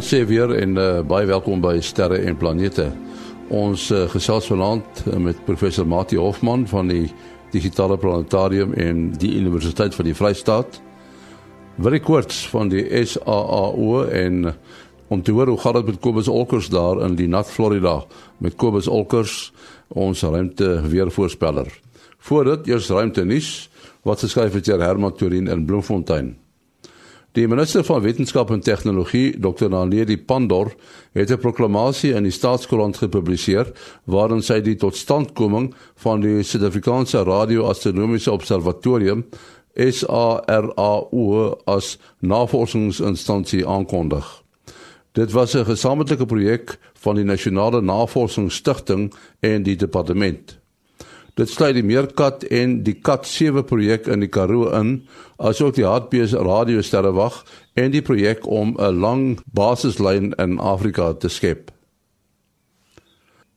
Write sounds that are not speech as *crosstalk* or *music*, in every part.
Vanaand sê weer en uh, baie welkom by Sterre en Planete. Ons uh, gesels vanaand uh, met professor Mati Hofman van die Digitale Planetarium en die Universiteit van die Vrystaat. Willie Koorts van die SAAO en om te hoor hoe gaan dit met Kobus Olkers daar in die nat Florida met Kobus Olkers ons ruimte weervoorspeller. Voordat eers ruimte nuus wat geskryf het deur Herman Turin in Bloemfontein. Die minister van Wetenskap en Tegnologie, Dr. Naledi Pandor, het 'n proklamasie in die Staatskoerant gepubliseer waarin sy die totstandkoming van die Suid-Afrikaanse Radio-Astronomiese Observatorium SARAO as navorsingsinstansie aankondig. Dit was 'n gesamentlike projek van die Nasionale Navorsingsstigting en die departement. Dit sluit die Meerkat en die Kat 7 projek in die Karoo in, asook die Hartbees radiosterrewag en die projek om 'n lang basislyn in Afrika te skep.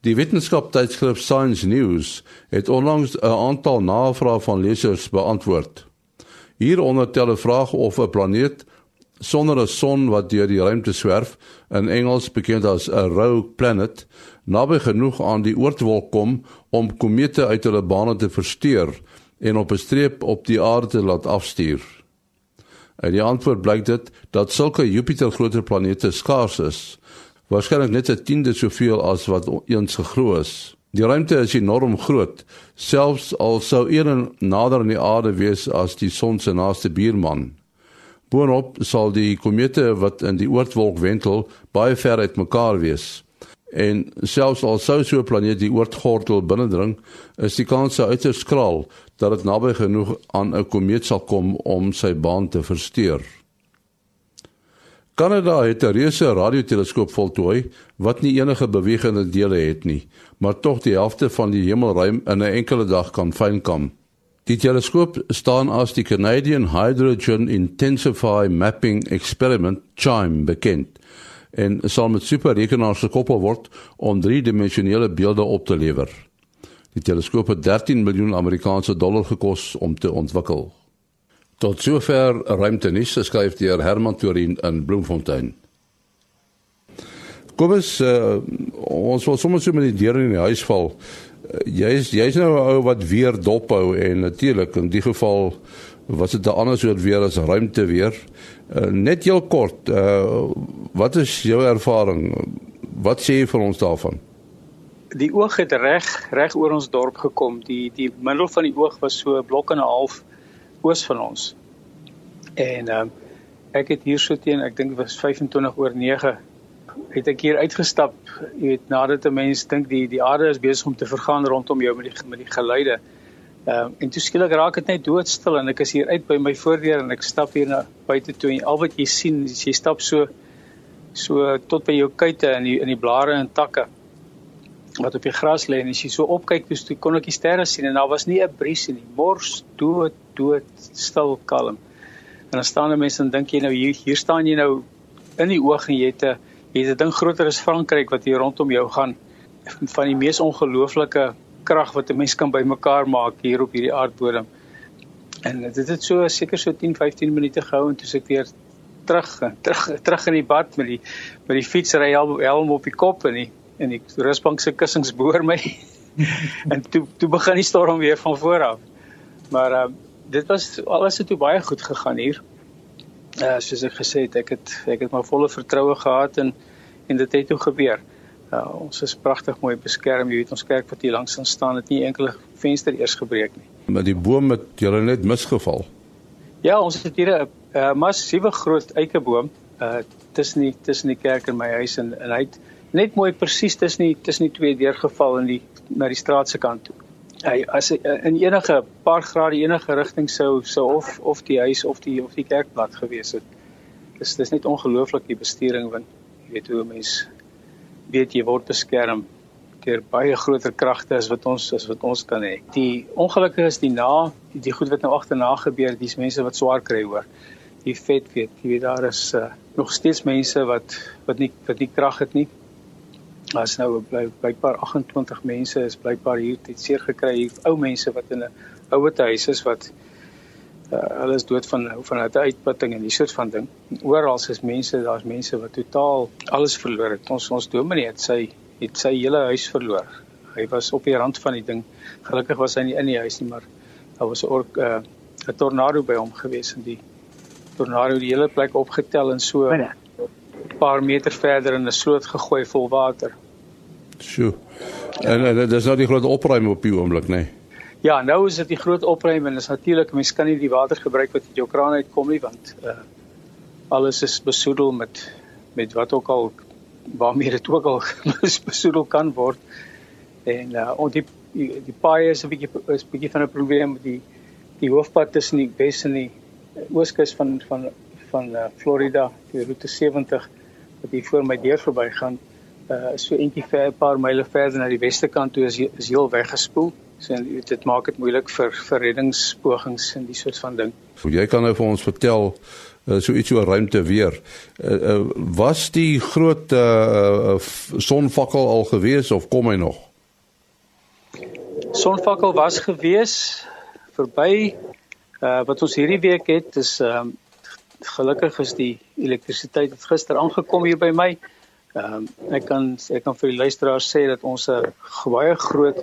Die wetenskaptydskrif Science News het onlangs 'n aantal navrae van lesers beantwoord. Hieronder tel 'n vraag of 'n planeet sonder 'n son wat deur die ruimte swerf, in Engels bekend as 'n rogue planet, naby genoeg aan die oortwolk kom om komete uit hulle bane te versteur en op 'n streep op die aarde te laat afstuur. En die antwoord blyk dit dat sulke Jupiter-grote planete skaars is, waarskynlik net 'n tiende soveel as wat eens geglo is. Die ruimte is enorm groot, selfs al sou een nader aan die aarde wees as die son se naaste buurman. Boonop sal die komete wat in die oortwolk wentel baie ver uitmekaar wees. En selfs al sou so 'n planeet die oortgordel binnendring, is die kans uiters skraal dat dit naby genoeg aan 'n komeet sal kom om sy baan te versteur. Kanada het 'n reuse radioteleskoop voltooi wat nie enige bewegende dele het nie, maar tog die helfte van die hemelruim in 'n enkele dag kan fynkom. Die teleskoop staan as die Canadian Hydrogen Intensify Mapping Experiment CHIME bekend en sal met superrekenaars gekoppel word om driedimensionele beelde op te lewer. Die teleskoop het 13 miljoen Amerikaanse dollar gekos om te ontwikkel. Tot sover ruimtenis skryf deur Herman Turin in Bloemfontein. Kom ons uh, ons wil sommer so met die deur in die huis val jy's jy's nou 'n ou wat weer dop hou en natuurlik in die geval was dit 'n ander soort weer as ruimte weer. Uh, net heel kort, uh, wat is jou ervaring? Wat sê jy vir ons daarvan? Die oog het reg reg oor ons dorp gekom. Die die middel van die oog was so 'n blok en 'n half oos van ons. En uh, ek het hier so teen, ek dink dit was 25 oor 9 het ek hier uitgestap, jy weet, nadat 'n mens dink die die aarde is besig om te vergaan rondom jou met die met die geluide. Ehm uh, en toe skielik raak dit net doodstil en ek is hier uit by my voordeur en ek stap hier na buite toe en al wat jy sien is jy stap so so tot by jou kuite in die in die blare en takke wat op die gras lê en as jy so opkyk dus toe kon ek die sterre sien en daar was nie 'n bries nie mors dood dood stil kalm en dan staan 'n mens en dink jy nou hier hier staan jy nou in die oog en jy het 'n Jy het 'n ding groter as Frankryk wat hier rondom jou gaan van die mees ongelooflike krag wat 'n mens kan bymekaar maak hier op hierdie aardbodem. En dit het so seker so 10, 15 minute gehou en toe ek weer terug terug terug in die bad met die met die fietsry helm op die kop en die en die rusbank se kussings boor my. *laughs* en toe toe begin die storm weer van voor af. Maar uh, dit was alles het toe baie goed gegaan hier uh, soos ek gesê het, ek het ek het maar volle vertroue gehad en en dit het toe gebeur. Uh, ons is pragtig mooi beskerm. Jy weet ons kerk wat hier langs staan het nie enkele venster eers gebreek nie. Maar die boom het julle net misgeval. Ja, ons het hier 'n uh, massiewe groot eikeboom uh tussen die tussen die kerk en my huis en en hy het net mooi presies tussen die tussen die twee deurgeval in die na die straat se kant toe hy as in enige paar grade enige rigting sou sou of of die huis of die of die kerkblad gewees het. Dis dis net ongelooflik die besturing want jy weet hoe mense weet jy word beskerm deur baie groter kragte as wat ons as wat ons kan hê. Die ongelukkige is die na die goed wat nou agterna gebeur, dis mense wat swaar kry hoor. Die vet weet, jy weet daar is uh, nog steeds mense wat wat nie wat nie krag het nie as nou bly blykbaar 28 mense is blykbaar hier het seer gekry hier ou mense wat in 'n ouer huis is wat uh, hulle is dood van van 'n uitputting en die soort van ding. Oral is mense, daar's mense wat totaal alles verloor het. Ons ons dominee het sy het sy hele huis verloor. Hy was op die rand van die ding. Gelukkig was hy nie in die huis nie, maar daar was 'n uh, 'n tornado by hom gewees en die tornado die hele plek opgetel en so 'n paar meter verder in 'n sloot gegooi vol water. Sjoe. En, en dis nou die groot opruim op die oomblik, nê? Nee. Ja, nou is dit die groot opruim en is natuurlik mense kan nie die water gebruik wat uit jou kraan uitkom nie want uh alles is besoedel met met wat ook al waarmee dit ook al *laughs* besoedel kan word. En uh die die, paai is 'n bietjie is bietjie van 'n probleem die die hoofpad tussen die Wes en die Ooskus van van van uh, Florida, die roete 70 wat hier voor my deur verbygaan, uh so eentjie ver 'n paar myle verder na die weste kant toe is is heel weggespoel. So dit maak dit moeilik vir vir reddingspogings en die soort van ding. Jy kan nou vir ons vertel uh, so iets oor ruimte weer. Uh, uh, was die groot uh, sonvakkel al gewees of kom hy nog? Sonvakkel was gewees verby uh, wat ons hierdie week het is um, gelukkig is die elektrisiteit het gister aangekom hier by my. Ehm um, ek kan ek kan vir die luisteraars sê dat ons 'n baie groot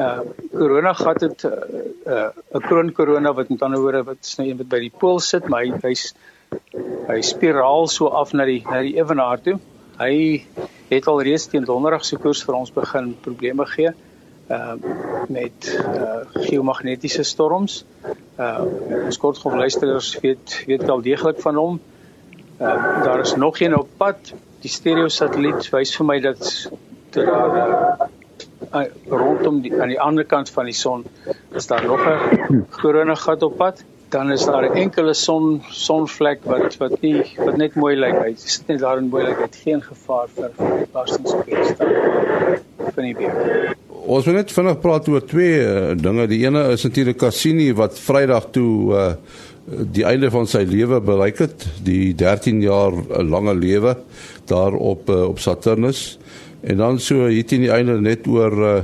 uh corona gat het 'n uh, 'n uh, kroon corona wat met ander woorde wat is nou een wat by die pool sit maar hy hy's hy spiraal so af na die na die ewenaar toe. Hy het al reeds teen donderdag se koers vir ons begin probleme gee uh met uh geomagnetiese storms. Uh ons kortgolf luisteraars weet weet wel deeglik van hom. Uh daar is nog een op pad. Die stereo satelliet wys vir my dat daar uh, uh, rondom die aan die ander kant van die son is daar nog 'n korona gat op pad. Dan is daar 'n enkele son sonvlek wat wat nie wat net mooi lyk hy sit net daar in mooi lyk het geen gevaar vir op die stad van die weer ons wil net vinnig praat oor twee uh, dinge die ene is natuurlik Cassini wat Vrydag toe uh, die einde van sy lewe bereik het die 13 jaar lange lewe daar op uh, op Saturnus En dan so hier teen die einde net oor uh,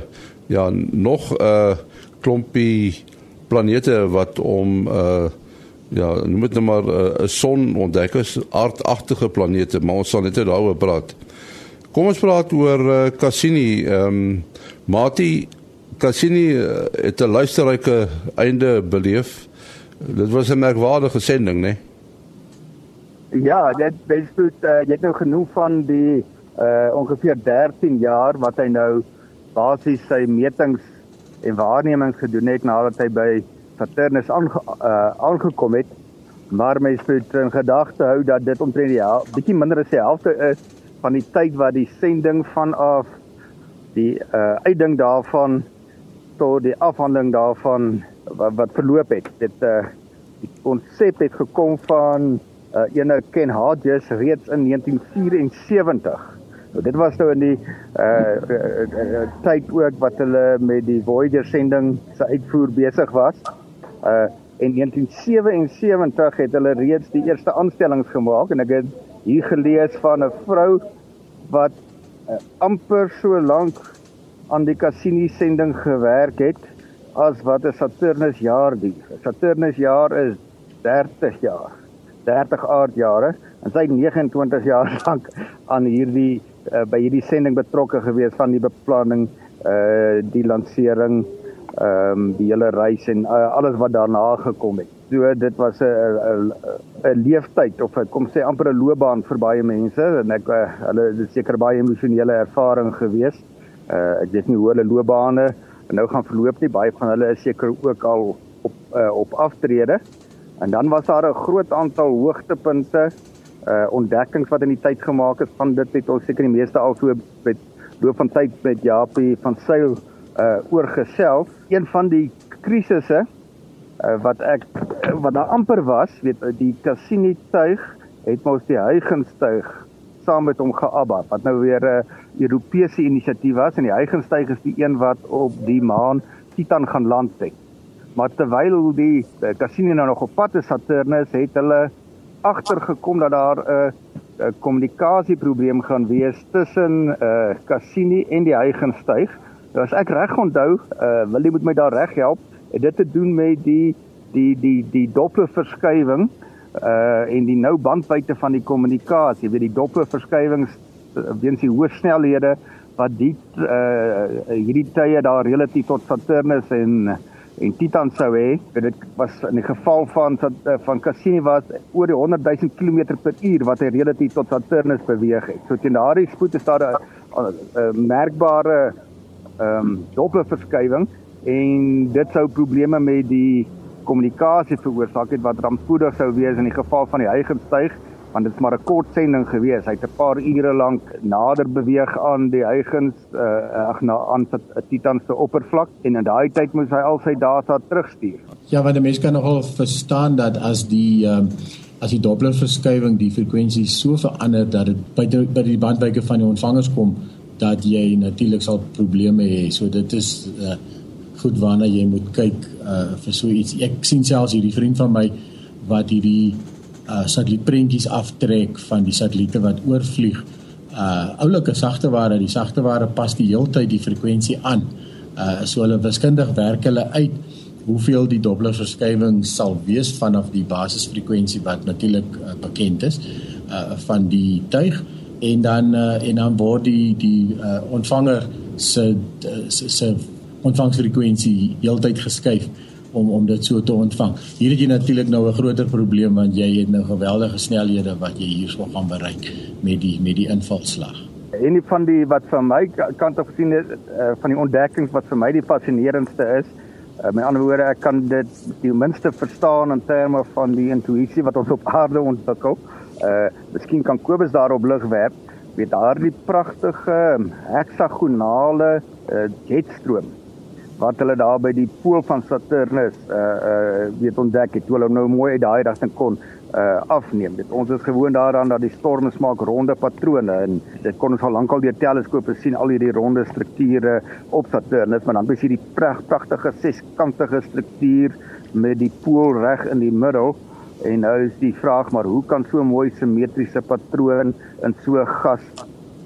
ja, nog 'n uh, klompie planete wat om uh ja, noem dit nou maar 'n uh, son ontdek is, aardagtige planete, maar ons sal net daaroor praat. Kom ons praat oor uh, Cassini. Ehm um, Mati Cassini uh, het 'n luisterryke einde beleef. Dit was 'n merkwaardige sending, né? Nee? Ja, dit bespreek uh, jy het nou genoem van die uh ongeveer 13 jaar wat hy nou basies sy metings en waarnemings gedoen het nadat hy by Saturnus aange, uh, aangekom het. Maar mens moet in gedagte hou dat dit omtrent die bietjie minder as die helfte is van die tyd wat die sending vanaf die uh uitding daarvan tot die afhandeling daarvan wat, wat verloop het. Dit uh die konsep het gekom van uh ene Ken Hodges reeds in 1974 So dit was nou in die uh, uh, uh, uh tyd ook wat hulle met die Voyager sending se uitvoer besig was. Uh in 1977 het hulle reeds die eerste aanstellings gemaak en ek het hier gelees van 'n vrou wat uh, amper so lank aan die Cassini sending gewerk het as wat 'n Saturnus jaar duur. Saturnus jaar is 30 jaar. 30 aardjare en sy 29 jaar *laughs* lank aan hierdie uh, by hierdie sending betrokke gewees van die beplanning, uh die lansering, ehm um, die hele reis en uh, alles wat daarna gekom het. So dit was 'n 'n leeftyd of ek kom sê amper 'n loopbaan vir baie mense en ek uh, hulle dit seker baie emosionele ervaring gewees. Uh ek weet nie hoe hulle loopbane nou gaan verloop nie. Baie van hulle is seker ook al op uh, op aftrede. En dan was daar 'n groot aantal hoogtepunte uh ontdekkings wat in die tyd gemaak is van dit het ons seker die meeste al so met loop van tyd met Japie van Sail uh oorgesels. Een van die krisisse uh wat ek wat daar amper was, weet die Cassini tuig het mos die Huygens tuig saam met hom geabba wat nou weer 'n uh, Europese inisiatief was en die Huygens tuig is die een wat op die maan Titan gaan land het. Maar terwyl die Cassini nou nog op pad is Saturnus het hulle agtergekom dat daar 'n uh, kommunikasieprobleem gaan wees tussen uh Cassini en die Huygenstyg. Nou as ek reg onthou, uh Willie moet my daar reg help, het dit te doen met die die die die doppelverskywing uh en die nou bandwydte van die kommunikasie, weet die doppelverskywings uh, weens die hoë snelhede wat die uh hierdie tye daar relatief tot Saturnus en en Titan sou hê. Dit was in die geval van van Cassini was oor die 100 000 km per uur wat hy relatief tot Saturnus beweeg het. So teen daardie spoed is daar 'n merkbare ehm um, doppelverskywing en dit sou probleme met die kommunikasie veroorsaak het wat rampspoedig sou wees in die geval van die Huygenstyg want dit is maar 'n kort sending gewees. Hy het 'n paar ure lank nader beweeg aan die Huygens uh, ag na aan die Titan se oppervlak en in daai tyd moes hy al sy data terugstuur. Ja, want die mens kan nogal verstaan dat as die um, as die Doppler verskywing die frekwensie so verander dat dit by die, by die bandwyke van die ontvangers kom dat jy natuurlik sal probleme hê. So dit is uh, goed waarna jy moet kyk uh vir so iets. Ek sien selfs hierdie vriend van my wat hierdie uh satellietprentjies aftrek van die satelliete wat oorvlieg. Uh oulike sagte ware, die sagte ware pas die heeltyd die frekwensie aan. Uh so hulle wiskundig werk hulle uit hoeveel die Doppler verskywing sal wees vanaf die basisfrekwensie wat natuurlik uh, bekend is uh van die tuig en dan uh, en dan word die die uh, ontvanger se se, se ontvangsfrekwensie heeltyd geskuif om om dit so te ontvang. Hier het jy natuurlik nou 'n groter probleem want jy het nou geweldige snelhede wat jy hierso gaan bereik met die met die invalslag. Een van die wat vir my kant af gesien het uh, van die ontdekkings wat vir my die fascinerendste is, uh, met ander woorde ek kan dit die minste verstaan in terme van die intuïsie wat ons op aarde ontwikkel. Uh miskien kan Kobus daarop lig werp met daardie pragtige heksagonale uh, jetstroom wat hulle daar by die pool van Saturnus uh uh weet ontdek het, toe hulle nou mooi uit daai rigting kon uh afneem. Dit ons is gewoond daaraan dat die storme maak ronde patrone en dit kon ons al lankal deur teleskope sien al hierdie ronde strukture op Saturnus, maar dan is hierdie pragtige seskantige struktuur met die pool reg in die middel. En nou is die vraag maar hoe kan so 'n mooi simmetriese patroon in so gas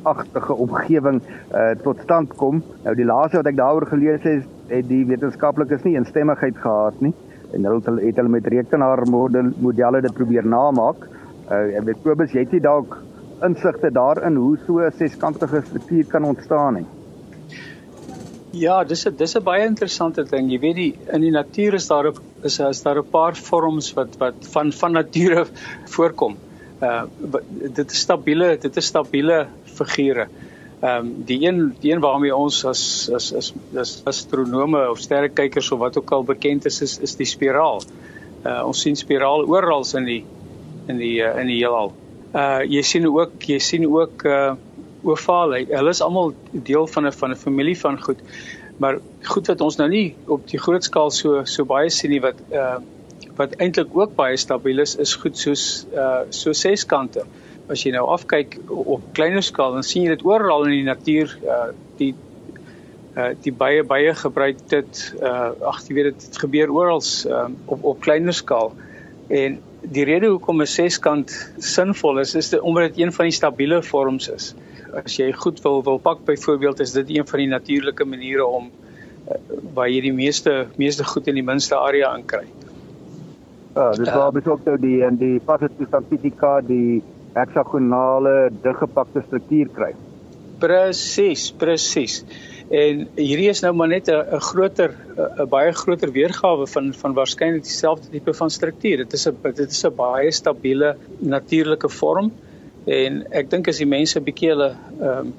agtige omgewing uh tot stand kom. Nou die laaste wat ek daaroor gelees het, het die wetenskaplikes nie instemmigheid gehad nie en hulle het, het hulle met rekenaar model, modelle dit probeer namaak. Uh en weet Kobus, jy het jy dalk insigte daarin hoe so 'n seskantige struktuur kan ontstaan nie. Ja, dis 'n dis 'n baie interessante ding. Jy weet die in die natuur is daar is is daar 'n paar vorms wat wat van van nature voorkom. Uh dit is stabiele, dit is stabiele figure. Ehm um, die een die een waarmee ons as as as as astronome of sterrekykers of wat ook al bekend is is is die spiraal. Uh ons sien spirale oral in die in die uh, in die heelal. Uh jy sien ook jy sien ook uh ovale. Hulle is almal deel van 'n van 'n familie van goed. Maar goed wat ons nou nie op die groot skaal so so baie sien nie wat uh wat eintlik ook baie stabiel is is goed soos uh so seskante. Uh as jy nou afkyk op kleiner skaal dan sien jy dit oral in die natuur uh die uh die baie baie gebruik dit uh ag jy weet dit gebeur oral uh, op op kleiner skaal en die rede hoekom 'n seskant sinvol is is dit omdat dit een van die stabiele vorms is as jy goed wil wil pak byvoorbeeld is dit een van die natuurlike maniere om uh, waar jy die meeste meeste goed in die minste area inkry. Ja, dis waar uh, ook nou die en die Pasitosantitica die heksagonale diggepakte struktuur kry. Presies, presies. En hierdie is nou maar net 'n groter 'n baie groter weergawe van van waarskynlik dieselfde tipe van struktuur. Dit is 'n dit is 'n baie stabiele natuurlike vorm en ek dink as die mense 'n bietjie hulle ehm um,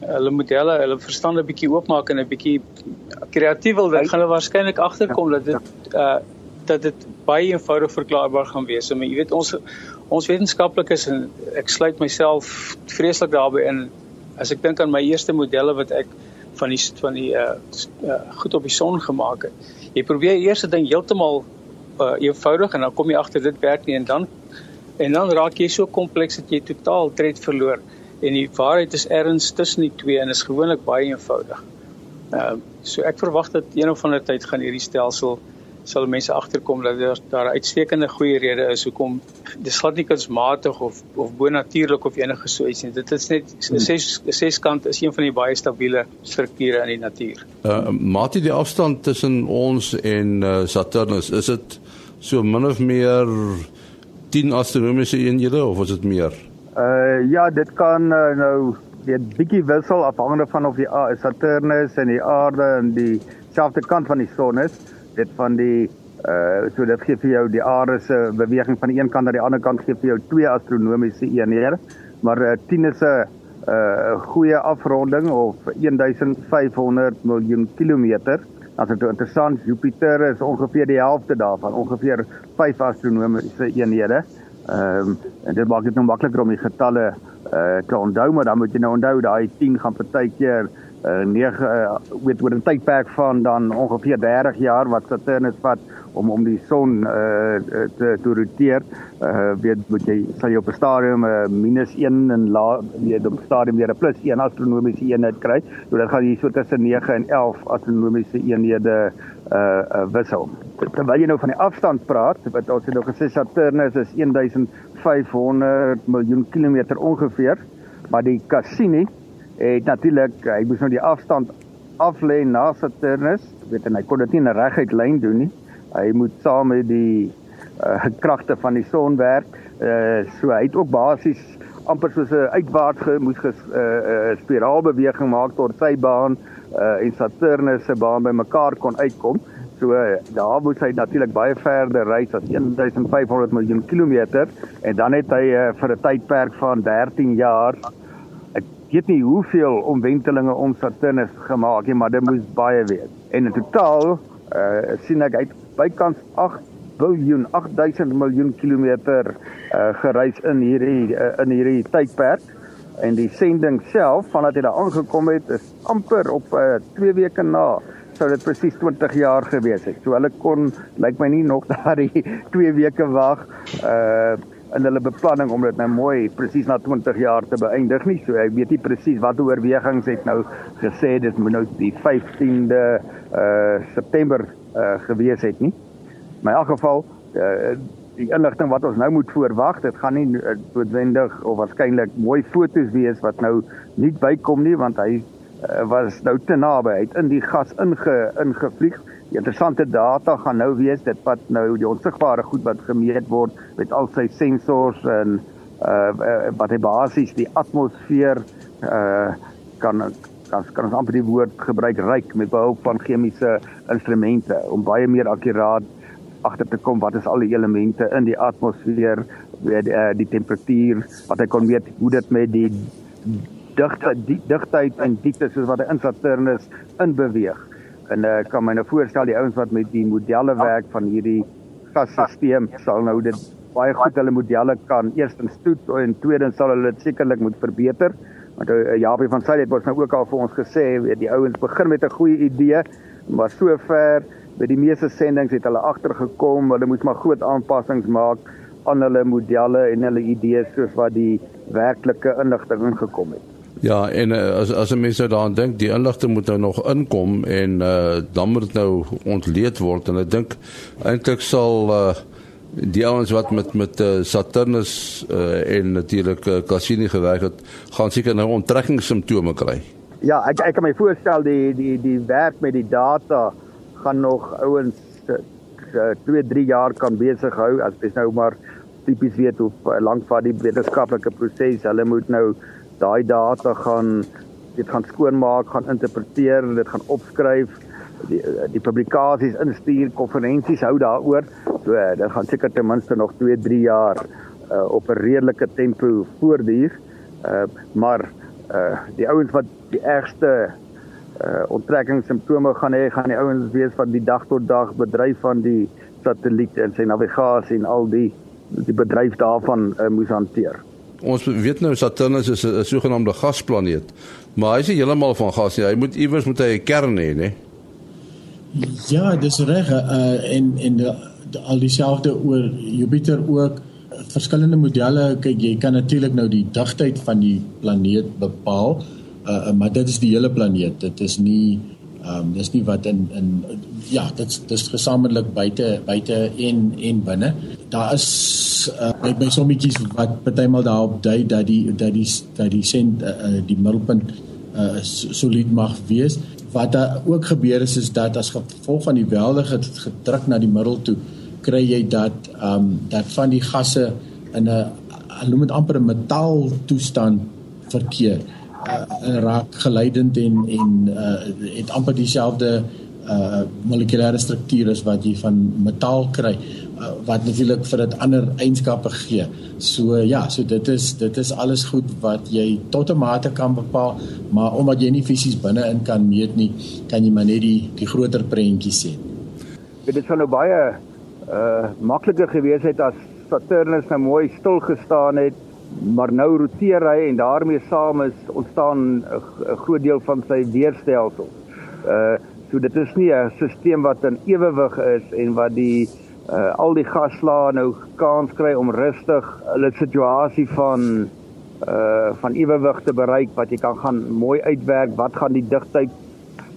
hulle modelle, hulle verstande bietjie oopmaak en 'n bietjie kreatief wil, dan gaan hulle waarskynlik agterkom dat dit uh dat dit baie eenvoudig verklaarbaar gaan wees. Maar jy weet ons ons wetenskaplikes en ek sluit myself vreeslik daarbey in as ek dink aan my eerste modelle wat ek van die van die uh, uh goed op die son gemaak het. Jy probeer eers dit ding heeltemal uh eenvoudig en dan kom jy agter dit werk nie en dan en dan raak jy so kompleks dat jy totaal tred verloor en die waarheid is ergens tussen die twee en is gewoonlik baie eenvoudig. Ehm uh, so ek verwag dat een of ander tyd gaan hierdie stelsel sal mense agterkom dat daar daar uitstekende goeie rede is hoekom dis glad nie kunsmatig of of bonatuurlik of enige so iets nie. Dit is net hmm. ses seskant is een van die baie stabiele strukture in die natuur. Uh Mati die afstand tussen ons en uh, Saturnus, is dit so min of meer 10 astronomiese eenhede of is dit meer? Uh ja, dit kan uh, nou weet bietjie wissel afhangende van of die Saturnus en die aarde in dieselfde kant van die son is. Dit van die uh so dit gee vir jou die aarde se beweging van die een kant na die ander kant gee vir jou twee astronomiese eenhede. Maar uh, 10 is 'n uh goeie afronding of 1500 miljoen kilometer. As dit interessant, Jupiter is ongeveer die helfte daarvan, ongeveer 5 astronomiese eenhede. Ehm um, en dit maak dit nou makliker om die getalle uh te onthou, maar dan moet jy nou onthou daai 10 gaan partykeer uh 9 uh, weet oor 'n tydperk van dan ongeveer 30 jaar wat Saturnus vat om om die son uh te te roteer. Uh weet moet jy sal jy op 'n stadium uh, -1 en la weet op 'n stadium weer 'n +1 astronomiese eenheid kry. So dit gaan hier so tussen 9 en 11 astronomiese eenhede uh uh wissel terwyl jy nou van die afstand praat, wat ons het nou gesê Saturnus is 1500 miljoen kilometer ongeveer, maar die Cassini het natuurlik hy moes nou die afstand aflê na Saturnus, weet en hy kon dit nie in 'n reguit lyn doen nie. Hy moet saam met die uh, kragte van die son werk. Uh, so hy het ook basies amper soos 'n uitwaarts ge, moes 'n uh, uh, spiraalbeweging maak tot sy baan uh, en Saturnus se baan bymekaar kon uitkom. So daar moet hy natuurlik baie verder reis as 1500 miljoen kilometer en dan het hy uh, vir 'n tydperk van 13 jaar ek weet nie hoeveel omwentelinge om Saturnus gemaak nie, maar dit moes baie wees. En in totaal uh, sien ek uit bykans 8 biljoen 8000 miljoen kilometer uh, gereis in hierdie uh, in hierdie tydperk en die sending self vandat hy daar aangekom het is amper op 2 uh, weke na sou dit presies 20 jaar gewees het. So hulle kon lyk my nie nog *laughs* daardie 2 weke wag uh in hulle beplanning om dit nou mooi presies na 20 jaar te beëindig nie. So ek weet nie presies wat oorwegings het nou gesê dit moet nou die 15de uh September uh gewees het nie. Maar in elk geval uh die inligting wat ons nou moet voorwag, dit gaan nie noodwendig of waarskynlik mooi foto's wees wat nou nie bykom nie want hy was nou te naby uit in die gas inge ingevlieg. Die interessante data gaan nou wees dit wat nou die onsigbare goed wat gemeet word met al sy sensors en uh wat hy basies die atmosfeer uh kan kan kan ons amper die woord gebruik ryk met behulp van chemiese instrumente om baie meer akkuraat agter te kom wat is al die elemente in die atmosfeer weet die, die temperatuur wat hy kon weet hoe dit met die digte die digtheid en diepte soos wat 'n in Saturnus in beweeg. En ek uh, kan my nou voorstel die ouens wat met die modelle werk van hierdie gasstelsel sal nou dit baie goed hulle modelle kan eerstens toets en tweedens sal hulle dit sekerlik moet verbeter. Want uh, Japie van Sail het ons nou ook al vir ons gesê, weet die ouens begin met 'n goeie idee, maar sover by die meeste sendinge het hulle agtergekom, hulle moet maar groot aanpassings maak aan hulle modelle en hulle idees soos wat die werklike inligting ingekom het. Ja, en uh, as as 'n mens nou daaraan dink, die inligting moet nou nog inkom en uh, dan moet dit nou ontleed word en ek dink eintlik sal uh, die ouens wat met met uh, Saturnus uh, en natuurlik uh, Cassini gewerk het, gaan seker nou onttrekkingssimptome kry. Ja, ek ek kan my voorstel die die die werk met die data gaan nog ouens 2 3 jaar kan besig hou as jy nou maar tipies weet hoe lank vat die wetenskaplike proses. Hulle moet nou daai data gaan dit gaan skoonmaak, gaan interpreteer, dit gaan opskryf, die die publikasies instuur, konferensies hou daaroor. So dit gaan seker ten minste nog 2, 3 jaar uh, op 'n redelike tempo voortduur. Uh, maar uh, die ouens wat die ergste uh, onttrekkingssimptome gaan hê, gaan die ouens wees van die dag tot dag bedryf van die satelliet en sy navigasie en al die die bedryf daarvan uh, moes hanteer ons weet nou Saturnus is 'n sogenaamde gasplaneet. Maar hy is nie heeltemal van gas nie. Hy moet iewers moet hy 'n kern hê, né? Ja, dis reg. Uh en en de, de, al dieselfde oor Jupiter ook verskillende modelle. Kyk, jy kan natuurlik nou die digtheid van die planeet bepaal. Uh maar dit is die hele planeet. Dit is nie ehm um, dis nie wat in in ja, dit dis gesamentlik buite buite en en binne. Daar is uh, by sommetjies wat partymal daarop dui dat die dat die dat die sent uh, uh, die middelpunt uh, solied mag wees. Wat daar ook gebeur is is dat as gevolg van die welde gedruk na die middel toe kry jy dat ehm um, dat van die gasse in 'n noem dit amper 'n metaal toestand verkeer. Uh, raak geleidend en en uh, het amper dieselfde uh molekulêre struktuur as wat jy van metaal kry uh, wat natuurlik vir dit ander eienskappe gee. So ja, so dit is dit is alles goed wat jy tot 'n mate kan bepaal, maar omdat jy nie fisies binne-in kan meet nie, kan jy maar net die die groter prentjie sien. Dit sou nou baie uh makliker gewees het as Saturnus nou mooi stil gestaan het, maar nou roteer hy en daarmee saam is ontstaan 'n groot deel van sy weerstelsel. Uh so dit is nie 'n stelsel wat in ewewig is en wat die uh al die gaslae nou kans kry om rustig hulle situasie van uh van ewewig te bereik wat jy kan gaan mooi uitwerk wat gaan die digtheid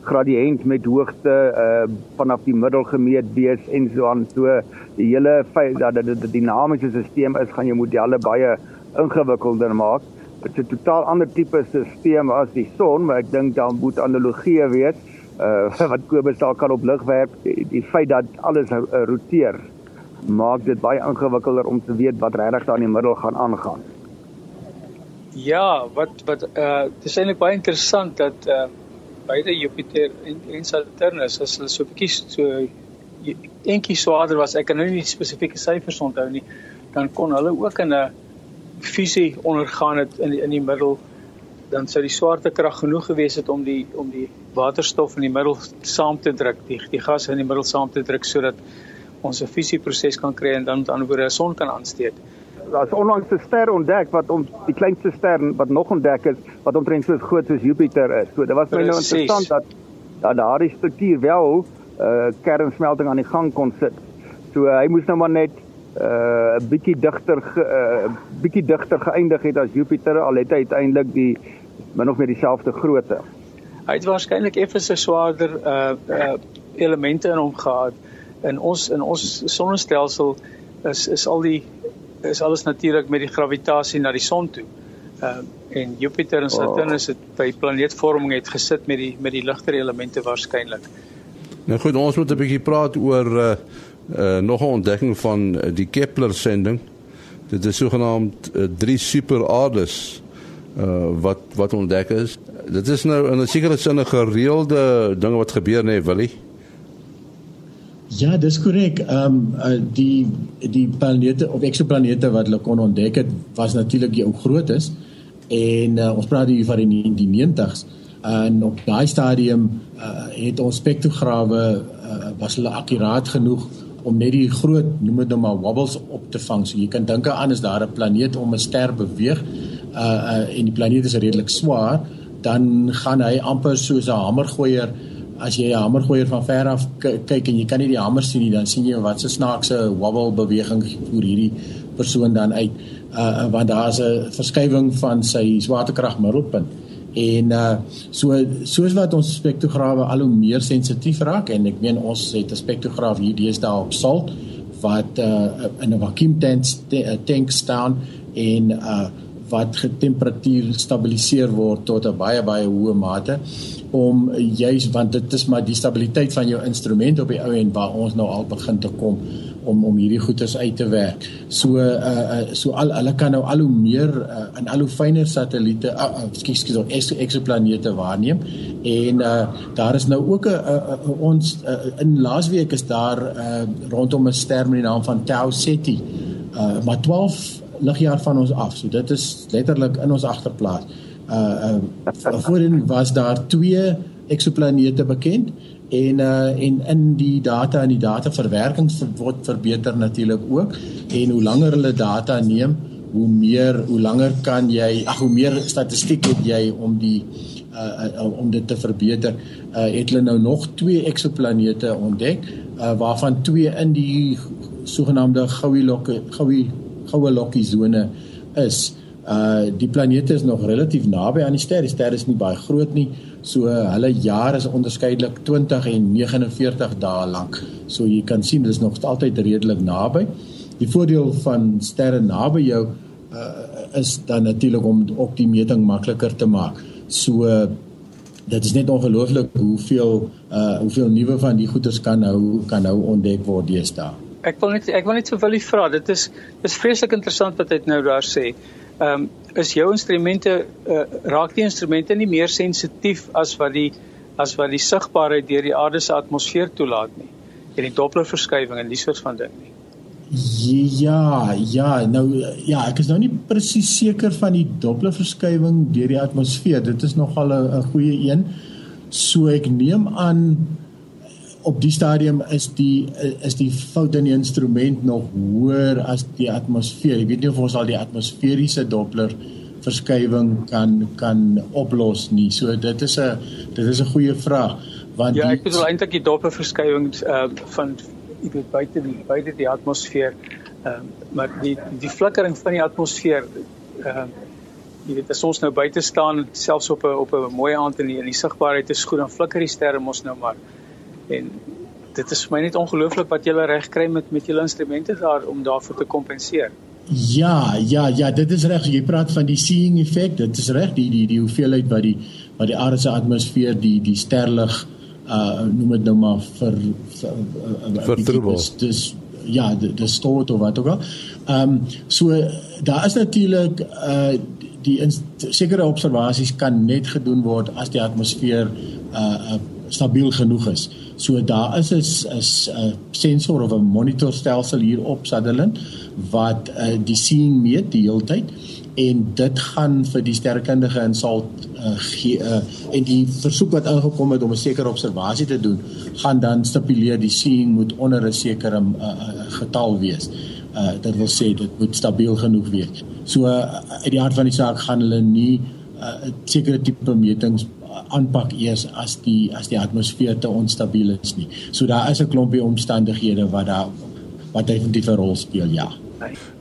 gradiënt met hoogte uh vanaf die middel gemeet wees en so aan so die hele feit dat dit 'n dinamiese stelsel is gaan jou modelle baie ingewikkelder maak. Dit is 'n totaal ander tipe stelsel as die son, maar ek dink dan moet analogie wees uh *laughs* wat Kobus daar kan op lig werp die, die feit dat alles uh, roteer maak dit baie ingewikkelder om te weet wat regtig daar in die middel gaan aangaan. Ja, wat wat uh dis eintlik baie interessant dat uh beide Jupiter en, en Saturnus as hulle so bietjie so eentjie swaarder was, ek kan nou nie spesifieke syfers onthou nie, dan kon hulle ook in 'n fusie ondergaan het in die, in die middel dan sou die swaartekrag genoeg gewees het om die om die waterstof in die middel saam te druk, die die gas in die middel saam te druk sodat ons 'n fusieproses kan kry en dan met ander woorde 'n son kan aansteek daar's onlangs 'n ster ontdek wat ons die kleinste ster wat nog ontdek is wat omtrent so groot soos Jupiter is. So dit was my nou interessant dat dat daardie struktuur wel 'n uh, kernsmelting aan die gang kon sit. So uh, hy moes nou maar net uh, bietjie digter 'n uh, bietjie digter geëindig het as Jupiter al het hy uiteindelik die min of meer dieselfde grootte. Hy het waarskynlik effens 'n swaarder uh, uh elemente in hom gehad. In ons in ons sonnestelsel is is al die is alles natuurlik met die gravitasie na die son toe. Ehm uh, en Jupiter en Saturnus het by planeetvorming het gesit met die met die ligter elemente waarskynlik. Nou goed, ons moet 'n bietjie praat oor uh, uh nog 'n ontdekking van uh, die Kepler sending. Dit is sogenaamd uh, drie superaardes uh wat wat ontdek is. Dit is nou in 'n sekere sin 'n gereelde ding wat gebeur nê, nee, Willie. Ja, dis korrek. Ehm um, uh, die die planete of eksoplanete wat hulle kon ontdek het, was natuurlik die ou grootes en uh, ons praat hier van die, die 90s en op daai stadium uh, het ons spektrograwe uh, was hulle akkuraat genoeg om net die groot noem dit nou maar wobbles op te vang. So jy kan dink aan as daar 'n planeet om 'n ster beweeg uh, uh en die planeet is redelik swaar, dan gaan hy amper soos 'n hamergooier as jy 'n hamergooier van ver af kyk en jy kan nie die hamer sien nie, dan sien jy wat 'n snaakse wobble beweging voer hierdie persoon dan uit. Uh want daar is 'n verskywing van sy swaartekrag middelpunt. En uh so soos wat ons spektrograwe al hoe meer sensitief raak en ek meen ons het 'n spektrograaf hier deesdae op salt wat uh in 'n vakuum tank tank staan en uh wat getemperatuur stabiliseer word tot 'n baie baie hoë mate om juis want dit is maar die stabiliteit van jou instrument op die ou en waar ons nou al begin te kom om om hierdie goeders uit te werk. So uh, uh so al hulle kan nou al hoe meer uh, in al hoe fyner satelliete uh, uh, skus skus of eksoplanete waarneem en uh daar is nou ook 'n uh, uh, uh, ons uh, in laasweek is daar uh rondom 'n ster met die naam van Tau Ceti uh maar 12 ligjaar van ons af. So dit is letterlik in ons agterplaas uh uh voorheen was daar twee eksoplanete bekend en uh en in die data en die data verwerking word verbeter natuurlik ook en hoe langer hulle data neem hoe meer hoe langer kan jy ag hoe meer statistiek het jy om die uh, uh om dit te verbeter uh het hulle nou nog twee eksoplanete ontdek uh waarvan twee in die sogenaamde goue lokkie goue goue lokkie sone is Uh die planete is nog relatief naby aan die ster. Die ster is nie baie groot nie. So uh, hulle jaar is onderskeidelik 20 en 49 dae lank. So jy kan sien dit is nog altyd redelik naby. Die voordeel van sterre naby jou uh is dan natuurlik om op die meting makliker te maak. So uh, dit is net ongelooflik hoeveel uh hoeveel nuwe van die goeders kan nou kan nou ontdek word deesdae. ek wil net ek wil net so wil vra. Dit is dis vreeslik interessant wat hy nou daar sê. Ehm um, is jou instrumente uh, raak die instrumente nie meer sensitief as wat die as wat die sigbaarheid deur die aarde se atmosfeer toelaat nie en die dopplerverskywing en die soort van ding nie. Ja, ja, nou ja, ek is nou nie presies seker van die dopplerverskywing deur die atmosfeer. Dit is nogal 'n goeie een. So ek neem aan op die stadium is die is die fout in die instrument nog hoër as die atmosfeer. Ek weet nie of ons al die atmosferiese doppler verskywing kan kan oplos nie. So dit is 'n dit is 'n goeie vraag want Ja, ek bedoel eintlik die doppler verskywing uh, van ek weet buite die buite die atmosfeer. Ehm uh, maar die die flikkering van die atmosfeer ehm uh, jy weet as ons nou buite staan selfs op 'n op 'n mooi aand in die, die sigbaarheid is goed dan flikker die sterre mos nou maar en dit is vir my net ongelooflik wat jy reg kry met met julle instrumente daar om daarvoor te kompenseer. Ja, ja, ja, dit is reg. Jy praat van die seeing effek. Dit is reg die die die hoeveelheid wat die wat die aarde se atmosfeer die die sterlig uh noem dit nou maar vir vir troebel. Dis ja, dis stoot of wat ook al. Ehm um, so daar is natuurlik uh die sekere observasies kan net gedoen word as die atmosfeer uh, uh stabiel genoeg is. So daar is 'n 'n sensor of 'n monitorstelsel hier op Sutherland wat uh, die seeing meet die hele tyd en dit gaan vir die sterrekundige in Salt uh, gee uh, en die versoek wat ingekom het om 'n sekere observasie te doen gaan dan stipuleer die seeing moet onder 'n sekere uh, getal wees. Uh, dit wil sê dit moet stabiel genoeg wees. So uh, uit die hart van die saak gaan hulle nie 'n uh, sekere tipe metings aanpak eers as die as die atmosfeer te onstabiel is nie. So daar is 'n klompie omstandighede wat daar wat definitief 'n rol speel, ja.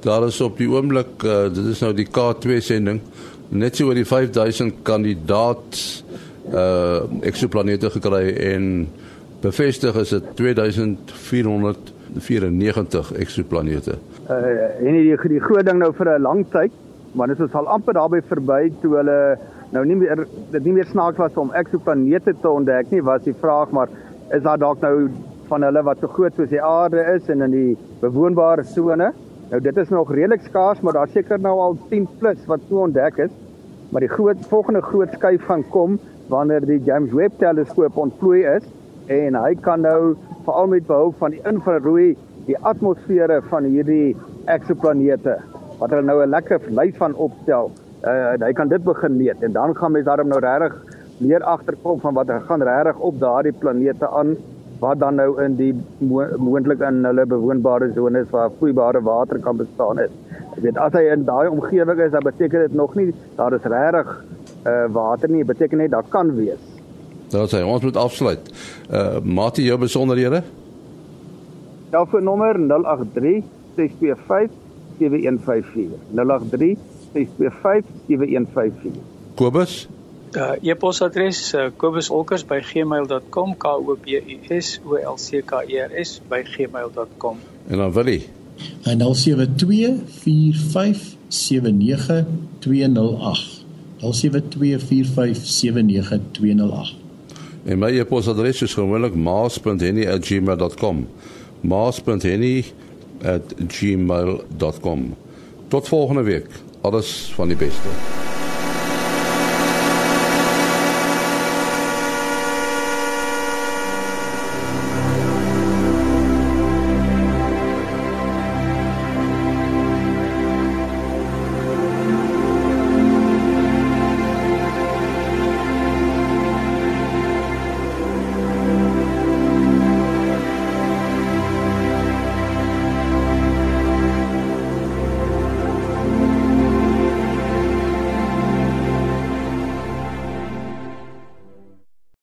Daar is op die oomblik uh, dit is nou die K2 sending net so oor die 5000 kandidaat uh eksoplanete gekry en bevestig is dit 2494 eksoplanete. Uh en die die groot ding nou vir 'n lang tyd, maar dit is al amper daarby verby toe hulle nou nie meer dit nie meer snaaks was om eksoplanete te ontdek nie was die vraag maar is daar dalk nou van hulle wat so groot soos die aarde is en in die bewoonbare sone? Nou dit is nog redelik skaars maar daar seker nou al 10 plus wat so ontdek is. Maar die groot volgende groot skuif gaan kom wanneer die James Webb teleskoop ontplooi is en hy kan nou veral met behulp van die infrarooi die atmosfere van hierdie eksoplanete wat hulle nou 'n lekker lys van opstel uh, hy kan dit begin meet en dan gaan mens daarom nou regtig meer agterkom van wat gaan regtig op daardie planete aan wat dan nou in die mo moontlik in hulle bewoonbare sones waar vloeibare water kan bestaan is. Jy weet as hy in daai omgewing is, dan beteken dit nog nie daar is regtig uh, water nie, beteken net daar kan wees. Daar sê ons moet afsluit. Uh Mati jou besonderhede? Selfoonnommer 083 625 7154. 083 0836257154. Kobus? Uh e-posadres uh, kobusolkers@gmail.com k o b u s o l c k e r s @gmail.com. En dan Willie. En 0724579208. 0724579208. En my e-posadres is gewoonlik maas.henny@gmail.com. maas.henny@gmail.com. Tot volgende week alles van die beste.